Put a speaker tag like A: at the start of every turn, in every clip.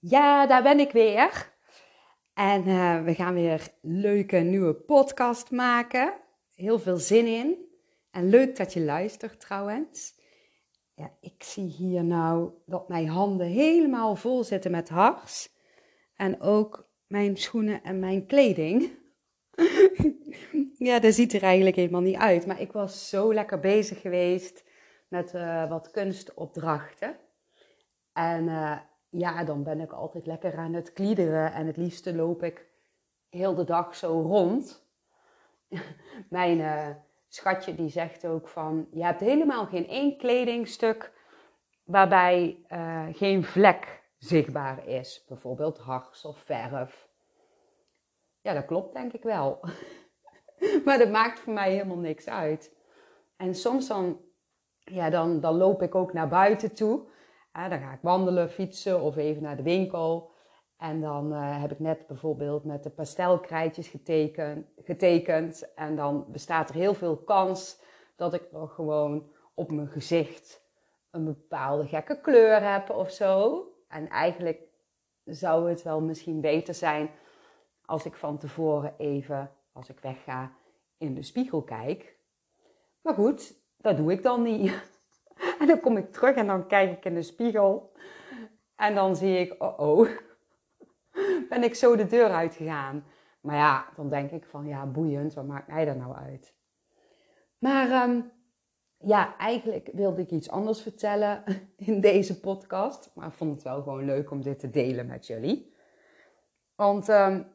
A: Ja, daar ben ik weer. En uh, we gaan weer leuke nieuwe podcast maken. Heel veel zin in. En leuk dat je luistert trouwens. Ja, ik zie hier nou dat mijn handen helemaal vol zitten met hars. En ook mijn schoenen en mijn kleding. ja, dat ziet er eigenlijk helemaal niet uit. Maar ik was zo lekker bezig geweest met uh, wat kunstopdrachten. En uh, ja, dan ben ik altijd lekker aan het kliederen. En het liefste loop ik heel de dag zo rond. Mijn uh, schatje die zegt ook van... Je hebt helemaal geen één kledingstuk waarbij uh, geen vlek zichtbaar is. Bijvoorbeeld hars of verf. Ja, dat klopt denk ik wel. maar dat maakt voor mij helemaal niks uit. En soms dan, ja, dan, dan loop ik ook naar buiten toe dan ga ik wandelen, fietsen of even naar de winkel. En dan uh, heb ik net bijvoorbeeld met de pastelkrijtjes geteken, getekend. En dan bestaat er heel veel kans dat ik nog gewoon op mijn gezicht een bepaalde gekke kleur heb of zo. En eigenlijk zou het wel misschien beter zijn als ik van tevoren even, als ik wegga, in de spiegel kijk. Maar goed, dat doe ik dan niet. En dan kom ik terug en dan kijk ik in de spiegel. En dan zie ik, oh oh, ben ik zo de deur uitgegaan. Maar ja, dan denk ik van, ja, boeiend, wat maakt mij daar nou uit? Maar um, ja, eigenlijk wilde ik iets anders vertellen in deze podcast. Maar ik vond het wel gewoon leuk om dit te delen met jullie. Want um,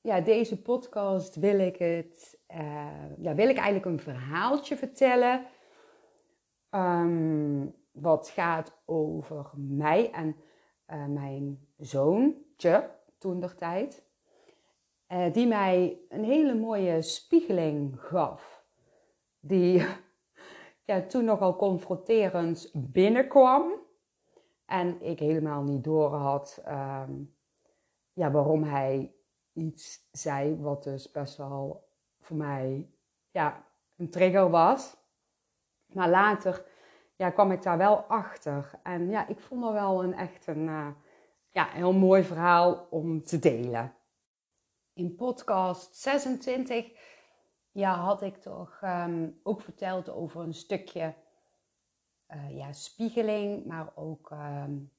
A: ja, deze podcast wil ik het, uh, ja, wil ik eigenlijk een verhaaltje vertellen Um, wat gaat over mij en uh, mijn zoontje toen der tijd. Uh, die mij een hele mooie spiegeling gaf. Die ja, toen nogal confronterend binnenkwam. En ik helemaal niet door had um, ja, waarom hij iets zei wat dus best wel voor mij ja, een trigger was. Maar later ja, kwam ik daar wel achter. En ja, ik vond er wel een echt een uh, ja, heel mooi verhaal om te delen. In podcast 26 ja, had ik toch um, ook verteld over een stukje uh, ja, spiegeling, maar ook um,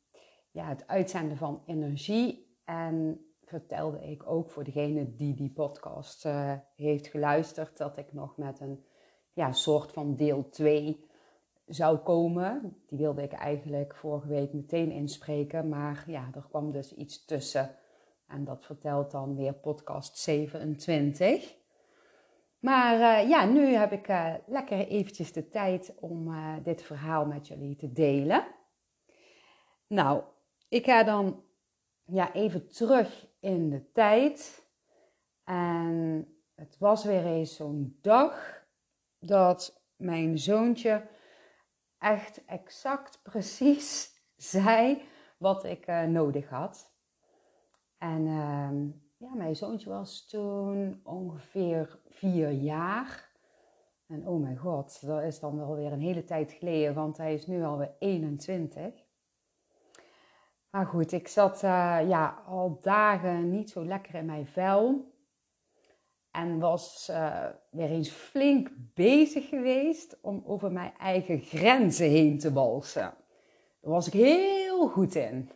A: ja, het uitzenden van energie. En vertelde ik ook voor degene die die podcast uh, heeft geluisterd, dat ik nog met een ja, soort van deel 2 zou komen. Die wilde ik eigenlijk vorige week meteen inspreken, maar ja, er kwam dus iets tussen. En dat vertelt dan weer podcast 27. Maar uh, ja, nu heb ik uh, lekker eventjes de tijd om uh, dit verhaal met jullie te delen. Nou, ik ga dan ja, even terug in de tijd. En het was weer eens zo'n dag dat mijn zoontje echt exact precies zei wat ik uh, nodig had. En uh, ja, mijn zoontje was toen ongeveer vier jaar. En oh mijn god, dat is dan wel weer een hele tijd geleden, want hij is nu alweer 21. Maar goed, ik zat uh, ja, al dagen niet zo lekker in mijn vel. En was uh, weer eens flink bezig geweest om over mijn eigen grenzen heen te walsen. Daar was ik heel goed in.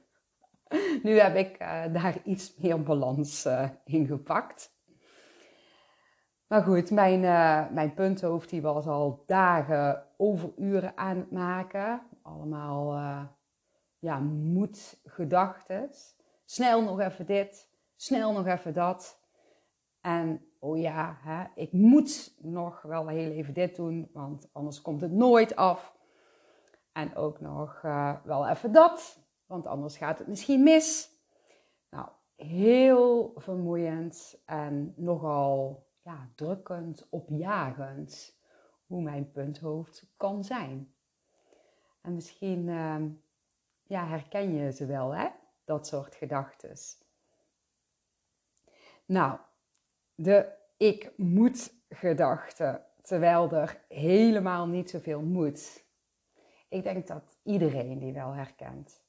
A: Nu heb ik uh, daar iets meer balans uh, in gepakt. Maar goed, mijn, mijn punthoofd die was al dagen over uren aan het maken. Allemaal ja, moedgedachten. Snel nog even dit, snel nog even dat. En oh ja, hè, ik moet nog wel heel even dit doen, want anders komt het nooit af. En ook nog uh, wel even dat, want anders gaat het misschien mis. Nou, heel vermoeiend en nogal ja, drukkend, opjagend hoe mijn punthoofd kan zijn. En misschien uh, ja, herken je ze wel, hè? Dat soort gedachten. Nou, de ik moet gedachte, terwijl er helemaal niet zoveel moet. Ik denk dat iedereen die wel herkent.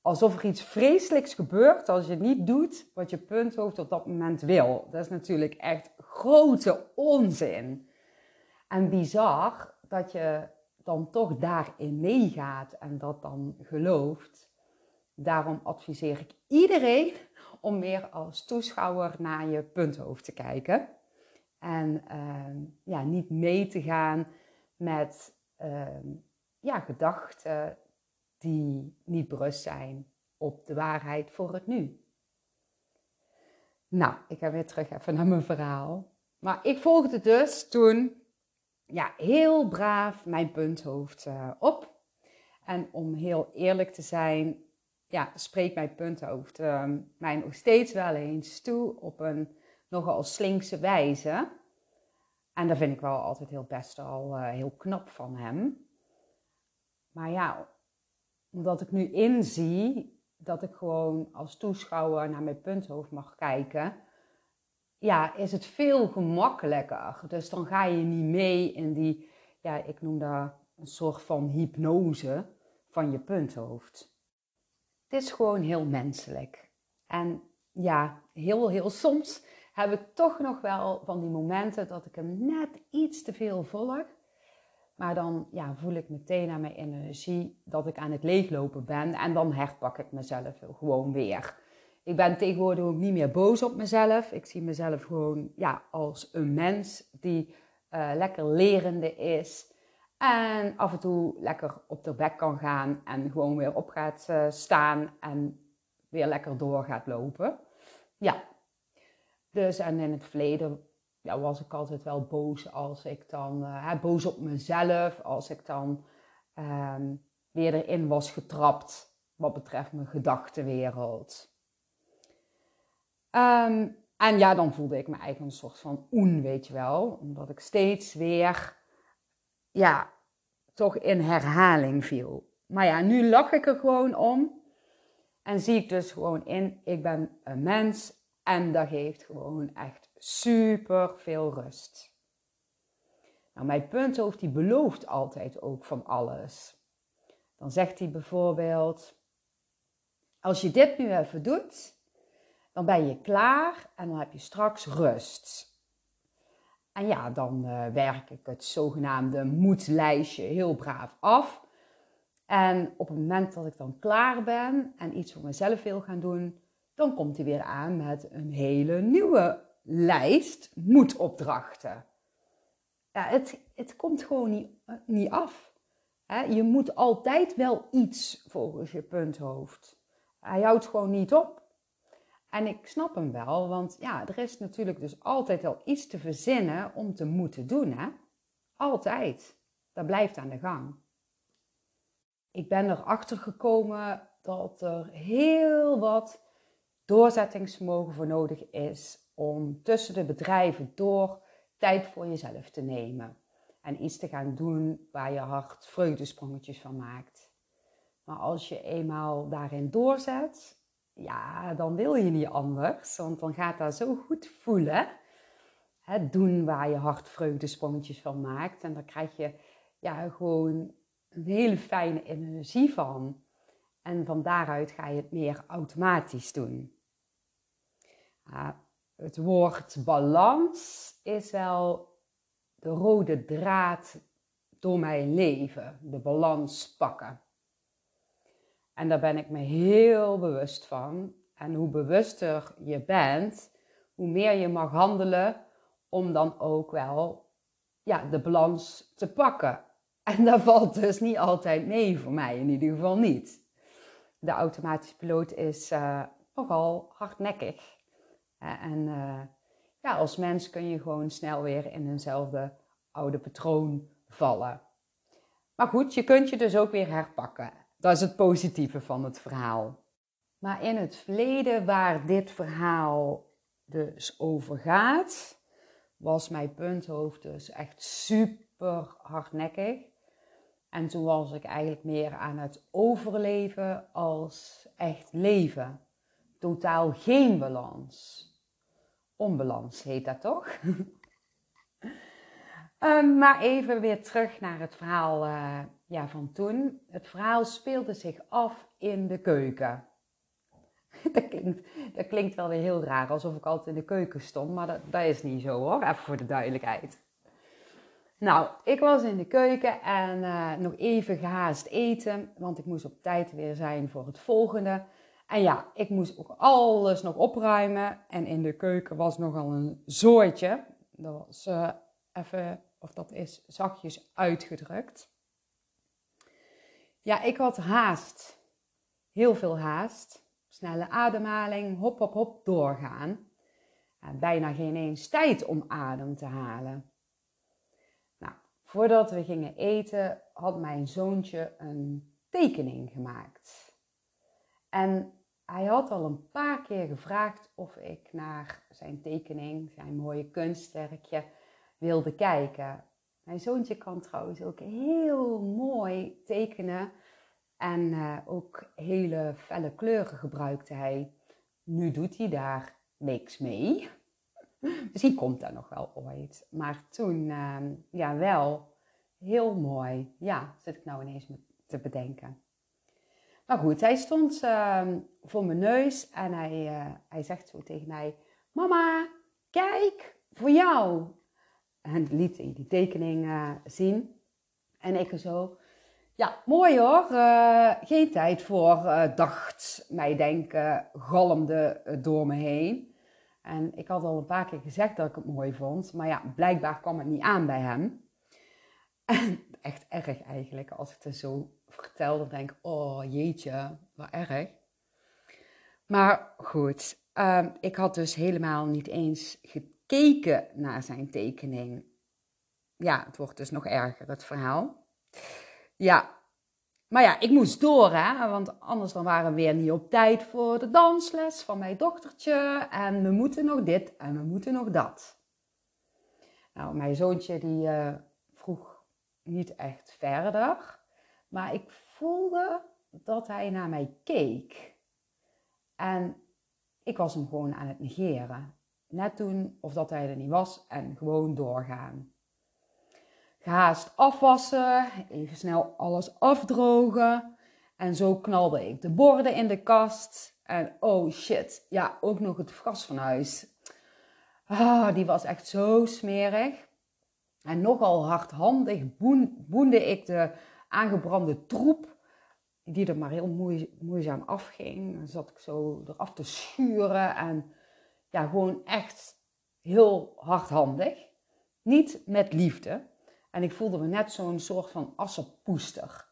A: alsof er iets vreselijks gebeurt als je niet doet wat je punthoofd op dat moment wil. Dat is natuurlijk echt grote onzin. En bizar dat je dan toch daarin meegaat en dat dan gelooft. Daarom adviseer ik iedereen om meer als toeschouwer naar je punthoofd te kijken. En ehm, ja, niet mee te gaan met ehm, ja, gedachten die niet berust zijn op de waarheid voor het nu. Nou, ik ga weer terug even naar mijn verhaal. Maar ik volgde dus toen ja, heel braaf mijn punthoofd uh, op. En om heel eerlijk te zijn, ja, spreekt mijn punthoofd uh, mij nog steeds wel eens toe op een nogal slinkse wijze. En dat vind ik wel altijd heel best al uh, heel knap van hem. Maar ja, omdat ik nu inzie dat ik gewoon als toeschouwer naar mijn punthoofd mag kijken, ja, is het veel gemakkelijker. Dus dan ga je niet mee in die, ja, ik noem dat een soort van hypnose van je punthoofd. Het is gewoon heel menselijk. En ja, heel, heel soms heb ik toch nog wel van die momenten dat ik hem net iets te veel volg. Maar dan ja, voel ik meteen aan mijn energie dat ik aan het leeglopen ben. En dan herpak ik mezelf gewoon weer. Ik ben tegenwoordig ook niet meer boos op mezelf. Ik zie mezelf gewoon ja, als een mens die uh, lekker lerende is. En af en toe lekker op de bek kan gaan en gewoon weer op gaat uh, staan en weer lekker door gaat lopen. Ja. Dus en in het verleden ja, was ik altijd wel boos als ik dan, uh, boos op mezelf, als ik dan um, weer erin was getrapt wat betreft mijn gedachtenwereld. Um, en ja, dan voelde ik me eigenlijk een soort van oen, weet je wel. Omdat ik steeds weer, ja, toch in herhaling viel. Maar ja, nu lach ik er gewoon om. En zie ik dus gewoon in, ik ben een mens. En dat geeft gewoon echt super veel rust. Nou, mijn punthoofd die belooft altijd ook van alles. Dan zegt hij bijvoorbeeld, als je dit nu even doet, dan ben je klaar en dan heb je straks rust. En ja, dan uh, werk ik het zogenaamde moedlijstje heel braaf af. En op het moment dat ik dan klaar ben en iets voor mezelf wil gaan doen, dan komt hij weer aan met een hele nieuwe lijst moedopdrachten. Ja, het, het komt gewoon niet, uh, niet af. Je moet altijd wel iets volgens je punthoofd. Hij houdt gewoon niet op. En ik snap hem wel, want ja, er is natuurlijk dus altijd wel iets te verzinnen om te moeten doen, hè? Altijd. Dat blijft aan de gang. Ik ben erachter gekomen dat er heel wat doorzettingsvermogen voor nodig is om tussen de bedrijven door tijd voor jezelf te nemen. En iets te gaan doen waar je hart vreugdesprongetjes van maakt. Maar als je eenmaal daarin doorzet, ja, dan wil je niet anders, want dan gaat dat zo goed voelen. Hè, doen waar je hart vreugdesprongetjes van maakt. En dan krijg je ja, gewoon een hele fijne energie van. En van daaruit ga je het meer automatisch doen. Het woord balans is wel de rode draad door mijn leven. De balans pakken. En daar ben ik me heel bewust van. En hoe bewuster je bent, hoe meer je mag handelen om dan ook wel ja, de balans te pakken. En dat valt dus niet altijd mee, voor mij in ieder geval niet. De automatische piloot is uh, nogal hardnekkig. Uh, en uh, ja, als mens kun je gewoon snel weer in eenzelfde oude patroon vallen. Maar goed, je kunt je dus ook weer herpakken. Dat het positieve van het verhaal. Maar in het verleden, waar dit verhaal dus over gaat, was mijn punthoofd dus echt super hardnekkig. En toen was ik eigenlijk meer aan het overleven als echt leven. Totaal geen balans. Onbalans heet dat toch? um, maar even weer terug naar het verhaal uh, ja, van toen. Het verhaal speelde zich af in de keuken. Dat klinkt, dat klinkt wel weer heel raar, alsof ik altijd in de keuken stond, maar dat, dat is niet zo hoor, even voor de duidelijkheid. Nou, ik was in de keuken en uh, nog even gehaast eten, want ik moest op tijd weer zijn voor het volgende. En ja, ik moest ook alles nog opruimen en in de keuken was nogal een zooitje. Dat was uh, even, of dat is zachtjes uitgedrukt. Ja, ik had haast. Heel veel haast. Snelle ademhaling, hop, hop, hop, doorgaan. En bijna geen eens tijd om adem te halen. Nou, voordat we gingen eten, had mijn zoontje een tekening gemaakt. En hij had al een paar keer gevraagd of ik naar zijn tekening, zijn mooie kunstwerkje, wilde kijken. Mijn zoontje kan trouwens ook heel mooi tekenen. En uh, ook hele felle kleuren gebruikte hij. Nu doet hij daar niks mee. Misschien komt dat nog wel ooit. Maar toen, uh, ja, wel heel mooi. Ja, zit ik nou ineens te bedenken. Maar goed, hij stond uh, voor mijn neus en hij, uh, hij zegt zo tegen mij: Mama, kijk, voor jou. En liet hij die tekening uh, zien. En ik zo: Ja, mooi hoor. Uh, geen tijd voor, dacht mij denken, galmde door me heen. En ik had al een paar keer gezegd dat ik het mooi vond. Maar ja, blijkbaar kwam het niet aan bij hem. En echt erg eigenlijk, als ik het zo vertel, denk ik, oh jeetje, wat erg. Maar goed, um, ik had dus helemaal niet eens gekeken naar zijn tekening. Ja, het wordt dus nog erger, het verhaal. Ja, maar ja, ik moest door, hè, want anders dan waren we weer niet op tijd voor de dansles van mijn dochtertje. En we moeten nog dit en we moeten nog dat. Nou, mijn zoontje die uh, vroeg niet echt verder. Maar ik voelde dat hij naar mij keek. En ik was hem gewoon aan het negeren. Net doen of dat hij er niet was en gewoon doorgaan. Gehaast afwassen, even snel alles afdrogen. En zo knalde ik de borden in de kast. En oh shit, ja, ook nog het gras van huis. Ah, die was echt zo smerig. En nogal hardhandig boende ik de aangebrande troep, die er maar heel moeizaam afging. Dan zat ik zo eraf te schuren en ja, gewoon echt heel hardhandig. Niet met liefde. En ik voelde me net zo'n soort van assenpoester.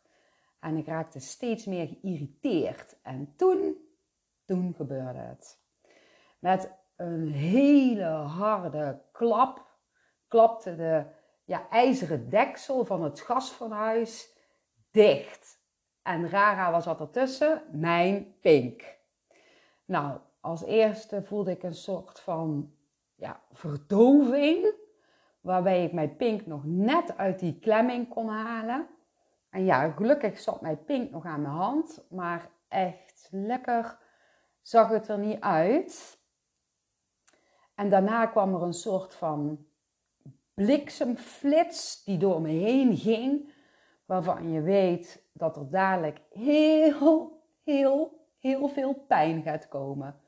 A: En ik raakte steeds meer geïrriteerd. En toen, toen gebeurde het. Met een hele harde klap klapte de ja, ijzeren deksel van het gasfornuis dicht. En Rara was wat ertussen, mijn pink. Nou, als eerste voelde ik een soort van ja, verdoving, waarbij ik mijn pink nog net uit die klemming kon halen. En ja, gelukkig zat mijn pink nog aan mijn hand, maar echt lekker zag het er niet uit. En daarna kwam er een soort van bliksemflits die door me heen ging waarvan je weet dat er dadelijk heel, heel, heel veel pijn gaat komen.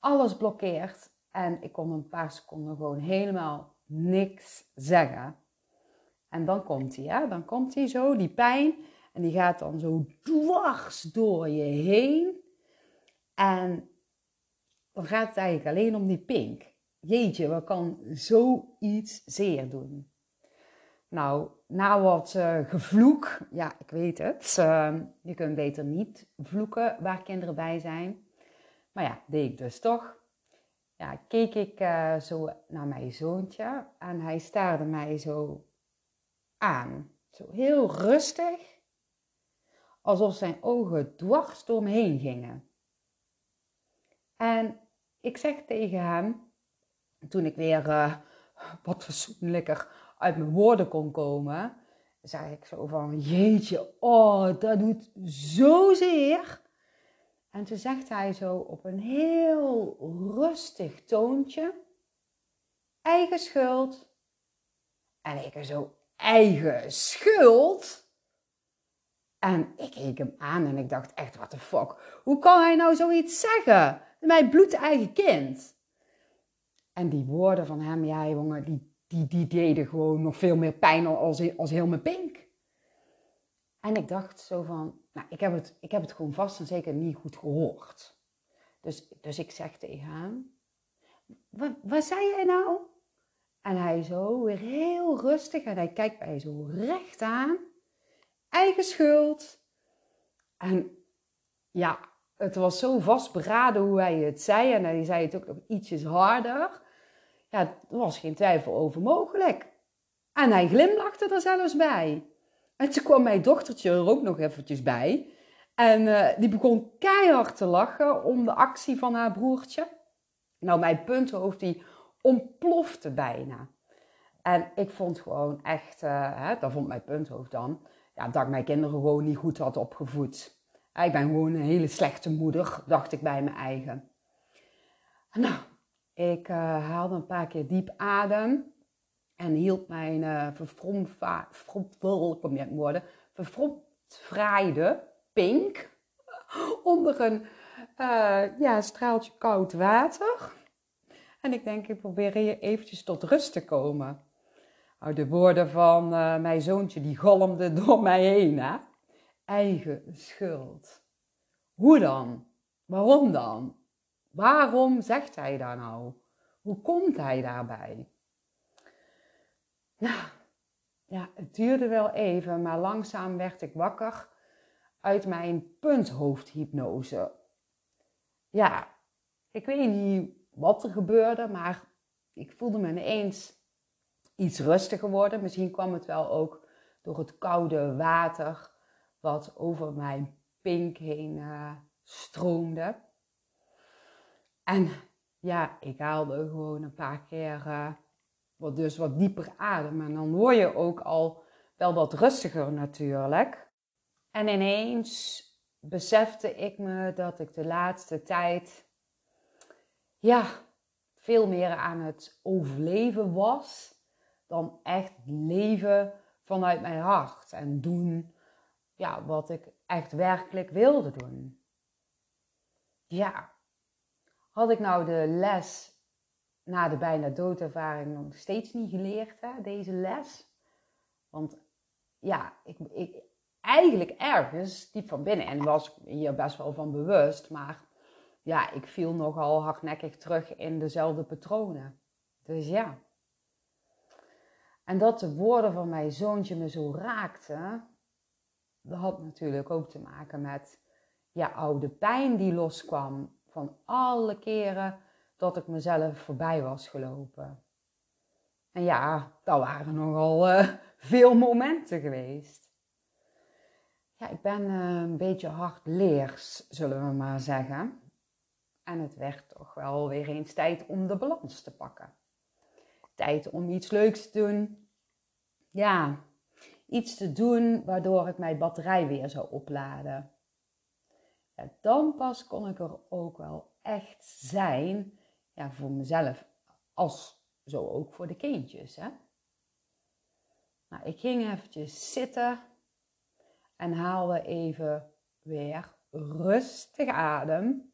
A: Alles blokkeert en ik kon een paar seconden gewoon helemaal niks zeggen. En dan komt hij, dan komt hij zo, die pijn, en die gaat dan zo dwars door je heen. En dan gaat het eigenlijk alleen om die pink. Jeetje, wat kan zoiets zeer doen? Nou, na wat uh, gevloek, ja, ik weet het. Uh, je kunt beter niet vloeken waar kinderen bij zijn. Maar ja, deed ik dus toch. Ja, keek ik uh, zo naar mijn zoontje en hij staarde mij zo aan. Zo heel rustig, alsof zijn ogen dwars door me heen gingen. En ik zeg tegen hem, toen ik weer uh, wat fatsoenlijker uit mijn woorden kon komen, zei ik zo van, jeetje, oh, dat doet zozeer. En toen zegt hij zo op een heel rustig toontje, eigen schuld. En ik zo, eigen schuld. En ik keek hem aan en ik dacht echt, what the fuck. Hoe kan hij nou zoiets zeggen? Mijn bloedeigen kind. En die woorden van hem, ja jongen, die, die, die deden gewoon nog veel meer pijn als, als heel mijn pink. En ik dacht zo van, nou, ik heb het, ik heb het gewoon vast en zeker niet goed gehoord. Dus, dus ik zeg tegen hem, wat, zei jij nou? En hij zo weer heel rustig en hij kijkt mij zo recht aan. Eigen schuld. En ja, het was zo vastberaden hoe hij het zei. En hij zei het ook nog ietsjes harder. Ja, er was geen twijfel over mogelijk. En hij glimlachte er zelfs bij. En toen kwam mijn dochtertje er ook nog eventjes bij. En uh, die begon keihard te lachen om de actie van haar broertje. Nou, mijn punthoofd die ontplofte bijna. En ik vond gewoon echt, uh, hè, dat vond mijn punthoofd dan, ja, dat ik mijn kinderen gewoon niet goed had opgevoed. Ik ben gewoon een hele slechte moeder, dacht ik bij mijn eigen. Nou, ik uh, haalde een paar keer diep adem en hield mijn uh, pink onder een uh, ja, straaltje koud water. En ik denk, ik probeer hier eventjes tot rust te komen. De woorden van uh, mijn zoontje, die galmden door mij heen. Hè? Eigen schuld. Hoe dan? Waarom dan? Waarom zegt hij daar nou? Hoe komt hij daarbij? Nou, ja, het duurde wel even, maar langzaam werd ik wakker uit mijn punthoofdhypnose. Ja, ik weet niet wat er gebeurde, maar ik voelde me ineens iets rustiger worden. Misschien kwam het wel ook door het koude water wat over mijn pink heen uh, stroomde. En ja, ik haalde gewoon een paar keer uh, wat, dus wat dieper adem. En dan word je ook al wel wat rustiger natuurlijk. En ineens besefte ik me dat ik de laatste tijd ja, veel meer aan het overleven was dan echt leven vanuit mijn hart en doen ja, wat ik echt werkelijk wilde doen. Ja, had ik nou de les na de bijna doodervaring nog steeds niet geleerd, hè, deze les? Want ja, ik, ik, eigenlijk ergens diep van binnen, en was hier best wel van bewust, maar ja, ik viel nogal hardnekkig terug in dezelfde patronen. Dus ja. En dat de woorden van mijn zoontje me zo raakten, dat had natuurlijk ook te maken met ja, oude pijn die loskwam van alle keren dat ik mezelf voorbij was gelopen. En ja, dat waren nogal uh, veel momenten geweest. Ja, ik ben uh, een beetje hardleers, zullen we maar zeggen. En het werd toch wel weer eens tijd om de balans te pakken. Tijd om iets leuks te doen. Ja, iets te doen waardoor ik mijn batterij weer zou opladen. Dan pas kon ik er ook wel echt zijn voor mezelf, als zo ook voor de kindjes. Hè? Nou, ik ging eventjes zitten en haalde even weer rustig adem.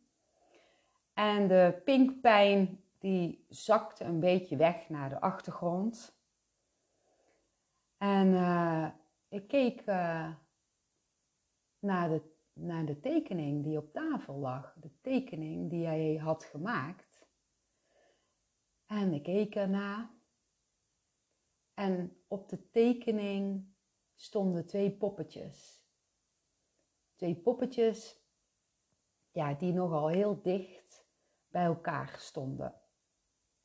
A: En de pinkpijn die zakte een beetje weg naar de achtergrond. En uh, ik keek uh, naar, de, naar de tekening die op tafel lag. De tekening die hij had gemaakt. En ik keek ernaar. En op de tekening stonden twee poppetjes. Twee poppetjes ja, die nogal heel dicht bij elkaar stonden.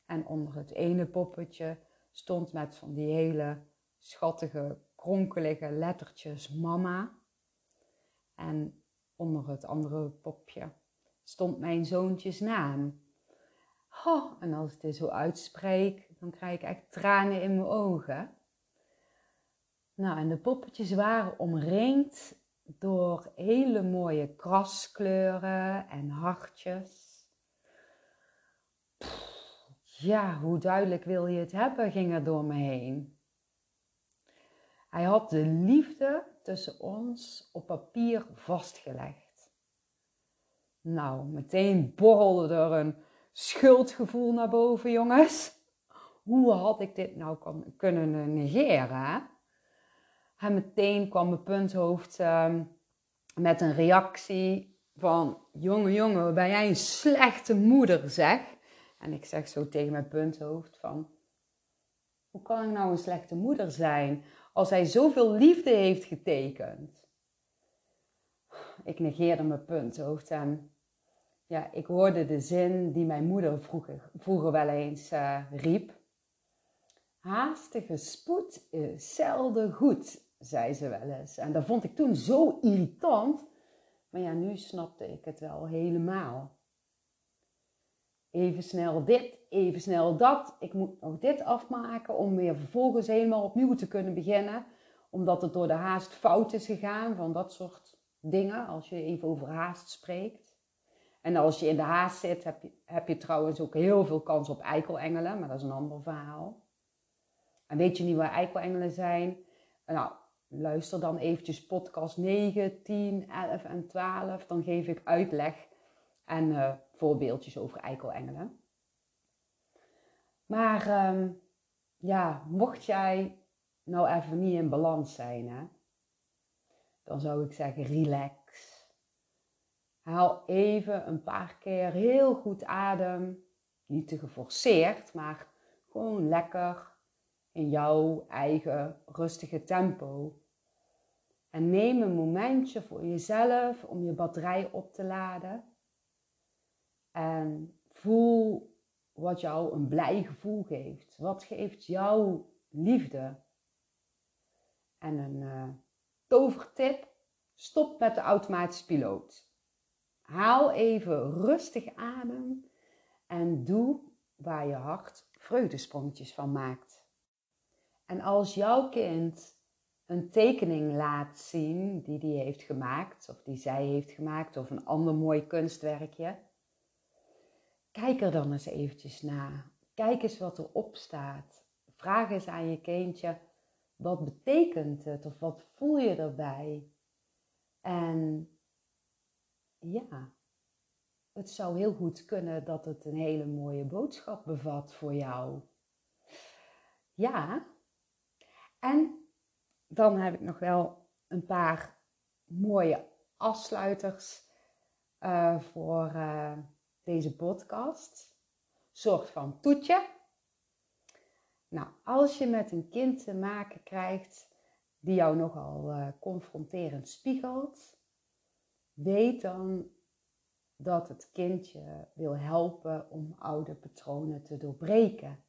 A: En onder het ene poppetje stond met van die hele schattige, kronkelige lettertjes mama. En onder het andere popje stond mijn zoontjes naam. Oh, en als ik dit zo uitspreek, dan krijg ik echt tranen in mijn ogen. Nou, en de poppetjes waren omringd door hele mooie kraskleuren en hartjes. Ja, hoe duidelijk wil je het hebben, ging er door me heen. Hij had de liefde tussen ons op papier vastgelegd. Nou, meteen borrelde er een schuldgevoel naar boven, jongens. Hoe had ik dit nou kunnen negeren? En meteen kwam mijn punthoofd ehm, met een reactie van... Jongen, jongen, ben jij een slechte moeder, zeg? En ik zeg zo tegen mijn punthoofd van... Hoe kan ik nou een slechte moeder zijn als hij zoveel liefde heeft getekend? Ik negeerde mijn punthoofd en ja, ik hoorde de zin die mijn moeder vroeger, vroeger wel eens uh, riep. Haastige spoed is zelden goed, zei ze wel eens. En dat vond ik toen zo irritant. Maar ja, nu snapte ik het wel helemaal. Even snel dit, even snel dat. Ik moet nog dit afmaken om weer vervolgens helemaal opnieuw te kunnen beginnen. Omdat het door de haast fout is gegaan van dat soort dingen. Als je even over haast spreekt. En als je in de haast zit, heb je, trouwens ook heel veel kans op eikelengelen. Maar dat is een ander verhaal. En weet je niet waar eikelengelen zijn? Nou, luister dan eventjes podcast 9, 10, 11 en 12. Dan geef ik uitleg en uh, voorbeeldjes over eikelengelen. Maar uh, ja, mocht jij nou even niet in balans zijn, hè, dan zou ik zeggen relax. Haal even een paar keer heel goed adem. Niet te geforceerd, maar gewoon lekker in jouw eigen rustige tempo. En neem een momentje voor jezelf om je batterij op te laden. En voel wat jou een blij gevoel geeft. Wat geeft jou liefde? En een uh, tovertip: stop met de automatische piloot. Haal even rustig adem en doe waar je hart vreugdesprongetjes van maakt. En als jouw kind een tekening laat zien die die heeft gemaakt, of die zij heeft gemaakt, of een ander mooi kunstwerkje, kijk er dan eens eventjes naar. Kijk eens wat erop staat. Vraag eens aan je kindje, wat betekent het of wat voel je erbij? En ja, het zou heel goed kunnen dat het een hele mooie boodschap bevat voor jou. Ja, en dan heb ik nog wel een paar mooie afsluiters uh, voor uh, deze podcast. Soort van toetje. Nou, als je met een kind te maken krijgt die jou nogal uh, confronterend spiegelt, weet dan dat het kindje wil helpen om oude patronen te doorbreken.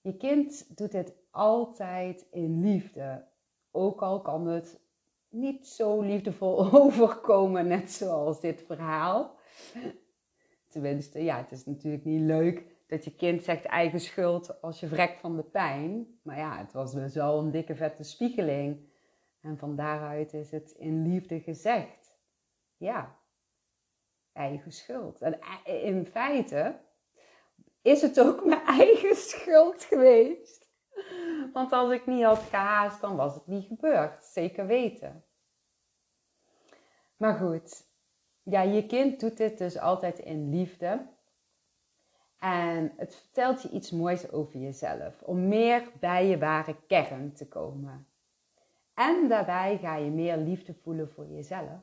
A: Je kind doet dit altijd in liefde. Ook al kan het niet zo liefdevol overkomen, net zoals dit verhaal. Tenminste, ja, het is natuurlijk niet leuk dat je kind zegt eigen schuld als je vrekt van de pijn. Maar ja, het was dus wel een dikke vette spiegeling. En van daaruit is het in liefde gezegd. Ja, eigen schuld. En in feite is het ook mijn eigen schuld geweest. Want als ik niet had gehaast, dan was het niet gebeurd. Zeker weten. Maar goed, ja, je kind doet dit dus altijd in liefde. En het vertelt je iets moois over jezelf. Om meer bij je ware kern te komen. En daarbij ga je meer liefde voelen voor jezelf.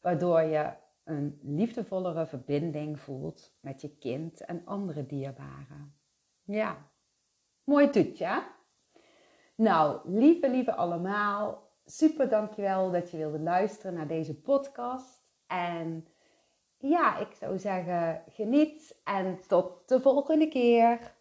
A: Waardoor je een liefdevollere verbinding voelt met je kind en andere dierbaren. Ja, mooi toetje. Nou, lieve, lieve allemaal, super dankjewel dat je wilde luisteren naar deze podcast. En ja, ik zou zeggen, geniet en tot de volgende keer.